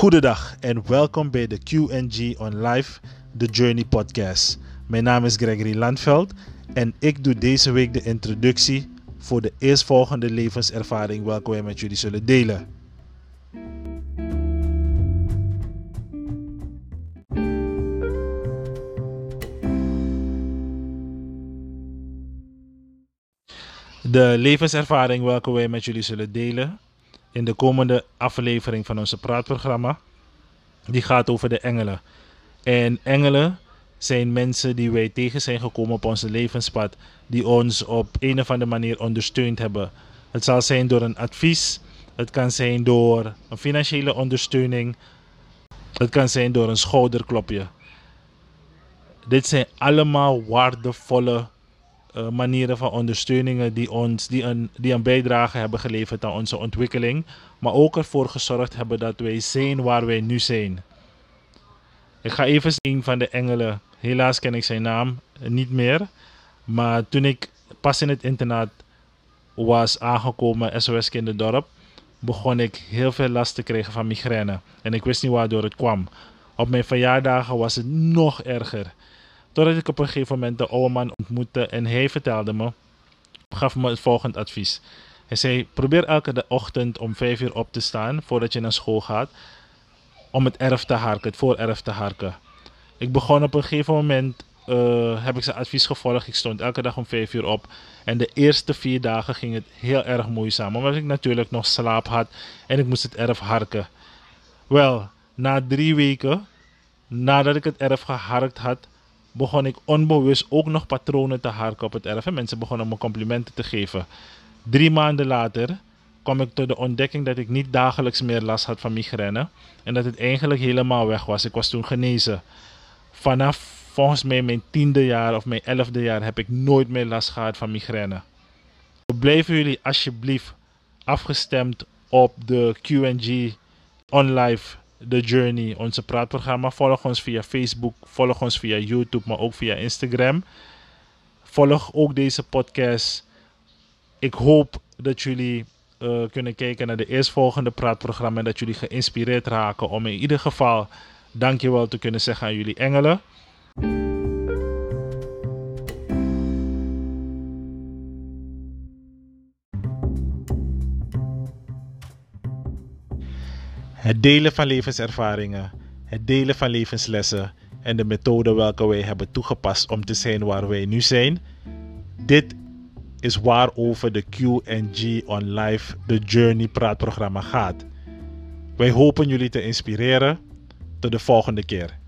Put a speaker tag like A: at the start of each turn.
A: Goedendag en welkom bij de QNG on Live, The Journey podcast. Mijn naam is Gregory Landveld en ik doe deze week de introductie voor de eerstvolgende levenservaring welke wij met jullie zullen delen. De levenservaring welke wij met jullie zullen delen in de komende aflevering van onze praatprogramma. Die gaat over de engelen. En engelen zijn mensen die wij tegen zijn gekomen op onze levenspad, die ons op een of andere manier ondersteund hebben. Het zal zijn door een advies, het kan zijn door een financiële ondersteuning, het kan zijn door een schouderklopje. Dit zijn allemaal waardevolle uh, manieren van ondersteuningen die, ons, die, een, die een bijdrage hebben geleverd aan onze ontwikkeling, maar ook ervoor gezorgd hebben dat wij zijn waar wij nu zijn. Ik ga even een van de engelen, helaas ken ik zijn naam niet meer, maar toen ik pas in het internaat was aangekomen, SOS Kinderdorp, begon ik heel veel last te krijgen van migraine. En ik wist niet waardoor het kwam. Op mijn verjaardagen was het nog erger. Totdat ik op een gegeven moment de oude man ontmoette en hij vertelde me, gaf me het volgende advies. Hij zei: Probeer elke ochtend om 5 uur op te staan voordat je naar school gaat, om het erf te harken, het voorerf te harken. Ik begon op een gegeven moment, uh, heb ik zijn advies gevolgd. Ik stond elke dag om 5 uur op. En de eerste vier dagen ging het heel erg moeizaam, omdat ik natuurlijk nog slaap had en ik moest het erf harken. Wel, na drie weken, nadat ik het erf geharkt had, begon ik onbewust ook nog patronen te harken op het erf. En mensen begonnen me complimenten te geven. Drie maanden later kwam ik tot de ontdekking dat ik niet dagelijks meer last had van migraine. En dat het eigenlijk helemaal weg was. Ik was toen genezen. Vanaf volgens mij mijn tiende jaar of mijn elfde jaar heb ik nooit meer last gehad van migraine. Blijven jullie alsjeblieft afgestemd op de QNG OnLive The Journey, onze praatprogramma. Volg ons via Facebook, volg ons via YouTube, maar ook via Instagram. Volg ook deze podcast. Ik hoop dat jullie uh, kunnen kijken naar de eerstvolgende praatprogramma en dat jullie geïnspireerd raken om in ieder geval dankjewel te kunnen zeggen aan jullie engelen. Het delen van levenservaringen, het delen van levenslessen en de methode welke wij hebben toegepast om te zijn waar wij nu zijn. Dit is waarover de QG on Live The Journey praatprogramma gaat. Wij hopen jullie te inspireren. Tot de volgende keer.